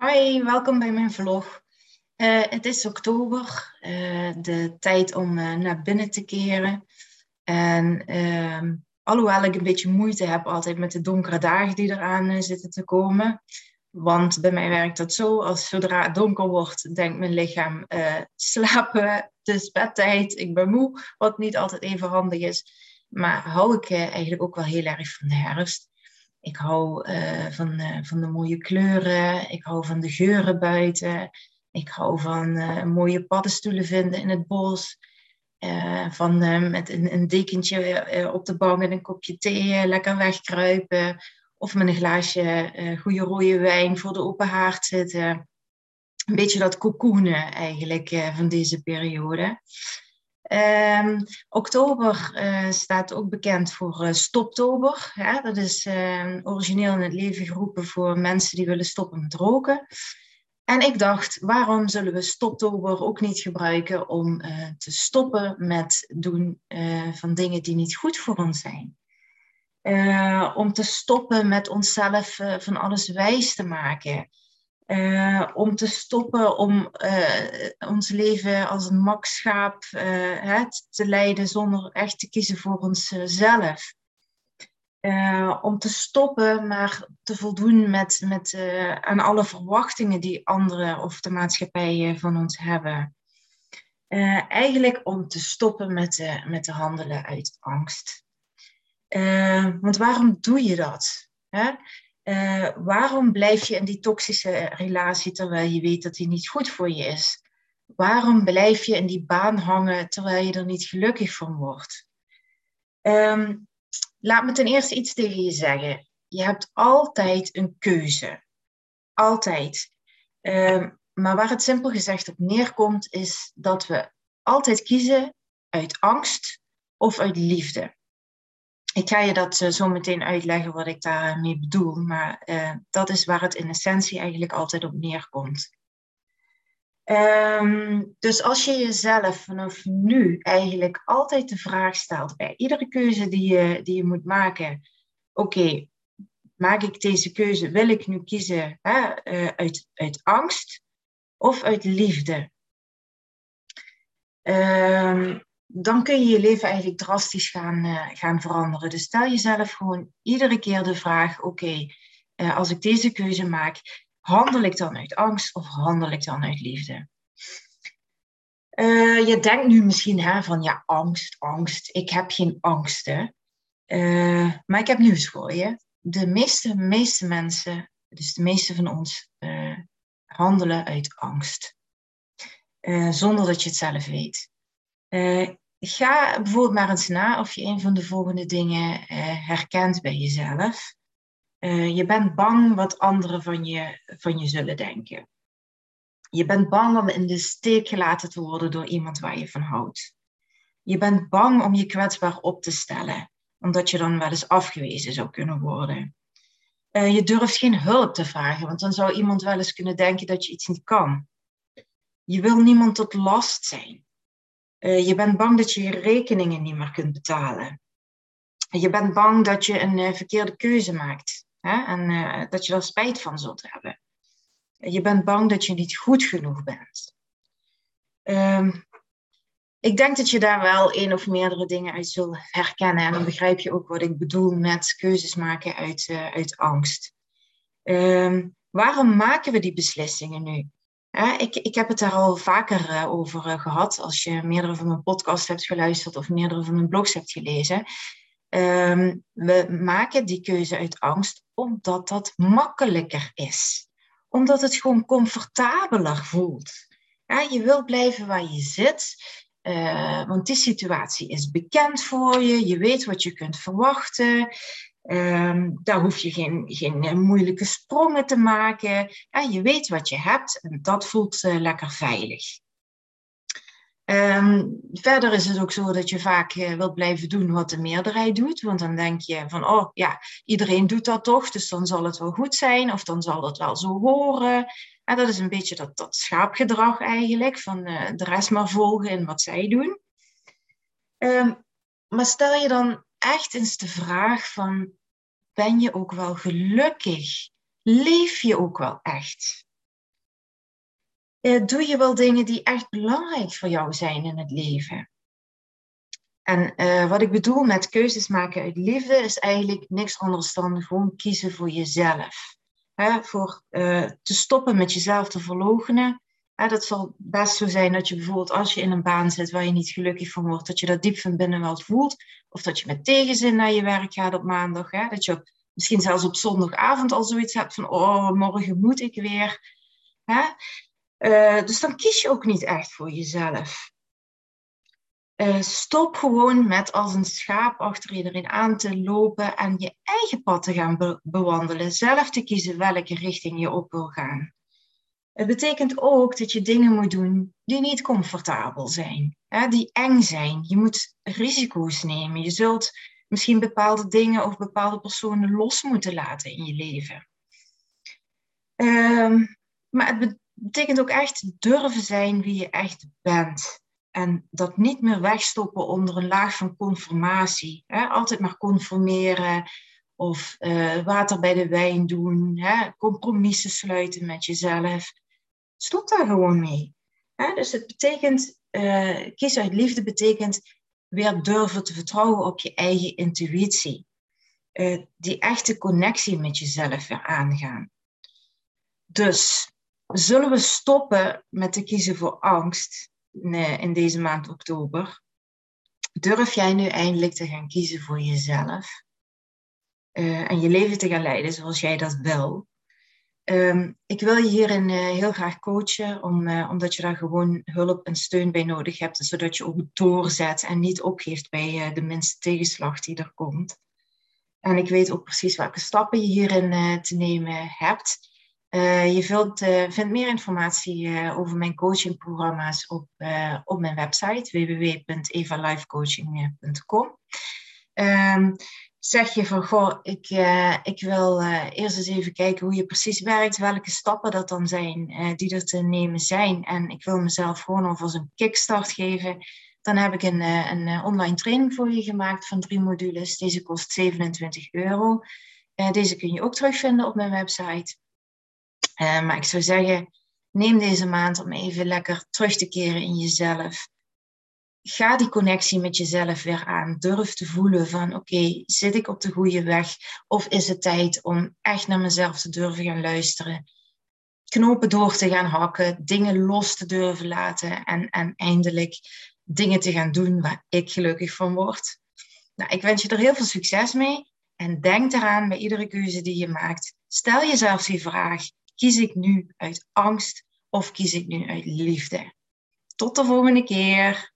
Hoi, welkom bij mijn vlog. Uh, het is oktober, uh, de tijd om uh, naar binnen te keren. En ehm, alhoewel ik een beetje moeite heb altijd met de donkere dagen die eraan zitten te komen. Want bij mij werkt dat zo, als zodra het donker wordt, denkt mijn lichaam slapen, het is bedtijd, ik ben moe. Wat niet altijd even handig is. Maar hou ik eigenlijk ook wel heel erg van de herfst. Ik hou uh, van, uh, van de mooie kleuren. Ik hou van de geuren buiten. Ik hou van uh, mooie paddenstoelen vinden in het bos. van met een, een dekentje op de bank en een kopje thee lekker wegkruipen. Of met een glaasje goede rode wijn voor de open haard zitten. Een beetje dat cocoonen eigenlijk van deze periode. Um, oktober uh, staat ook bekend voor uh, Stoptober. Dat is uh, origineel in het leven geroepen voor mensen die willen stoppen met roken. En ik dacht, waarom zullen we Stoptober ook niet gebruiken om eh, te stoppen met doen van dingen die niet goed voor ons zijn? om te stoppen met onszelf van alles wijs te maken. Uh, om te stoppen om uh, ons leven als een makschaap uh, te leiden zonder echt te kiezen voor onszelf. om te stoppen, maar te voldoen met, met, aan alle verwachtingen die anderen of de maatschappij van ons hebben. eigenlijk om te stoppen met, met te handelen uit angst. want waarom doe je dat? Uh, waarom blijf je in die toxische relatie terwijl je weet dat die niet goed voor je is? Waarom blijf je in die baan hangen terwijl je er niet gelukkig van wordt? Um, laat me ten eerste iets tegen je zeggen. Je hebt altijd een keuze. Altijd. Um, maar waar het simpel gezegd op neerkomt, is dat we altijd kiezen uit angst of uit liefde. Ik ga je dat uh, zo meteen uitleggen wat ik daarmee bedoel, maar uh, dat is waar het in essentie eigenlijk altijd op neerkomt. Um, dus als je jezelf vanaf nu eigenlijk altijd de vraag stelt bij iedere keuze die je, die je moet maken, oké, maak ik deze keuze, wil ik nu kiezen hè, uh, uit, uit angst of uit liefde? Um, dan kun je je leven eigenlijk drastisch gaan, uh, gaan veranderen. Dus stel jezelf gewoon iedere keer de vraag: oké, uh, als ik deze keuze maak, handel ik dan uit angst of handel ik dan uit liefde? Uh, je denkt nu misschien hè, van ja, angst, angst. Ik heb geen angsten. maar ik heb nieuws voor je. De meeste, meeste mensen, dus de meeste van ons, handelen uit angst. zonder dat je het zelf weet. Uh, ga bijvoorbeeld maar eens na of je een van de volgende dingen uh, herkent bij jezelf. Uh, je bent bang wat anderen van je, van je zullen denken. Je bent bang om in de steek gelaten te worden door iemand waar je van houdt. Je bent bang om je kwetsbaar op te stellen, omdat je dan wel eens afgewezen zou kunnen worden. Uh, je durft geen hulp te vragen, want dan zou iemand wel eens kunnen denken dat je iets niet kan. Je wil niemand tot last zijn. Uh, je bent bang dat je je rekeningen niet meer kunt betalen. Je bent bang dat je een uh, verkeerde keuze maakt hè? en uh, dat je er spijt van zult hebben. Je bent bang dat je niet goed genoeg bent. Um, ik denk dat je daar wel één of meerdere dingen uit zult herkennen. En dan begrijp je ook wat ik bedoel met keuzes maken uit, uit angst. Um, waarom maken we die beslissingen nu? Ik, ik heb het daar al vaker uh, over uh, gehad. Als je meerdere van mijn podcasts hebt geluisterd of meerdere van mijn blogs hebt gelezen. Um, we maken die keuze uit angst omdat dat makkelijker is. Omdat het gewoon comfortabeler voelt. Ja, je wil blijven waar je zit. Uh, want die situatie is bekend voor je. Je weet wat je kunt verwachten. Um, daar hoef je geen, geen eh, moeilijke sprongen te maken. Ja, je weet wat je hebt en dat voelt uh, lekker veilig. Um, verder is het ook zo dat je vaak uh, wilt blijven doen wat de meerderheid doet. Want dan denk je van, oh ja, iedereen doet dat toch, dus dan zal het wel goed zijn of dan zal het wel zo horen. En dat is een beetje dat, dat schaapgedrag eigenlijk, van de rest maar volgen in wat zij doen. Um, maar stel je dan echt eens de vraag van, ben je ook wel gelukkig? Leef je ook wel echt? uh, doe je wel dingen die echt belangrijk voor jou zijn in het leven. En uh, wat ik bedoel met keuzes maken uit liefde is eigenlijk niks anders dan gewoon kiezen voor jezelf. Hè, voor uh, te stoppen met jezelf te verloochenen. Dat zal best zo zijn dat je bijvoorbeeld als je in een baan zit waar je niet gelukkig van wordt, dat je dat diep van binnen wel voelt. Of dat je met tegenzin naar je werk gaat op maandag. Hè, dat je misschien zelfs op zondagavond al zoiets hebt van, oh, morgen moet ik weer. Hè? Uh, dus dan kies je ook niet echt voor jezelf. Uh, stop gewoon met als een schaap achter iedereen aan te lopen en je eigen pad te gaan be bewandelen. Zelf te kiezen welke richting je op wil gaan. Het betekent ook dat je dingen moet doen die niet comfortabel zijn, hè, die eng zijn. Je moet risico's nemen. Je zult misschien bepaalde dingen of bepaalde personen los moeten laten in je leven. Um, maar het betekent ook echt durven zijn wie je echt bent. En dat niet meer wegstoppen onder een laag van conformatie. Hè? Altijd maar conformeren of uh, water bij de wijn doen, hè? compromissen sluiten met jezelf. Stop daar gewoon mee. Hè? Dus het betekent, uh, kies uit liefde betekent weer durven te vertrouwen op je eigen intuïtie. Uh, die echte connectie met jezelf weer aangaan. Dus zullen we stoppen met te kiezen voor angst in deze maand oktober? Durf jij nu eindelijk te gaan kiezen voor jezelf? Uh, en je leven te gaan leiden zoals jij dat wil. Um, ik wil je hierin uh, heel graag coachen, om, uh, omdat je daar gewoon hulp en steun bij nodig hebt, zodat je ook doorzet en niet opgeeft bij de minste tegenslag die er komt. En ik weet ook precies welke stappen je hierin te nemen hebt. Je vindt, vindt, meer informatie over mijn coachingprogramma's op, op mijn website www.evalifecoaching.com. Ehm, zeg je van, goh, ik, ik wil eerst eens even kijken hoe je precies werkt, welke stappen dat dan zijn die er te nemen zijn. En ik wil mezelf gewoon alvast een kickstart geven. Dan heb ik een, een online training voor je gemaakt van drie modules. Deze kost 27 euro. deze kun je ook terugvinden op mijn website. Maar ik zou zeggen, neem deze maand om even lekker terug te keren in jezelf. Ga die connectie met jezelf weer aan. Durf te voelen van oké, zit ik op de goede weg? Of is het tijd om echt naar mezelf te durven gaan luisteren? Knopen door te gaan hakken, dingen los te durven laten en, en eindelijk dingen te gaan doen waar ik gelukkig van word. Nou, ik wens je er heel veel succes mee. En denk eraan bij iedere keuze die je maakt. Stel jezelf die vraag: Kies ik nu uit angst of kies ik nu uit liefde? Tot de volgende keer.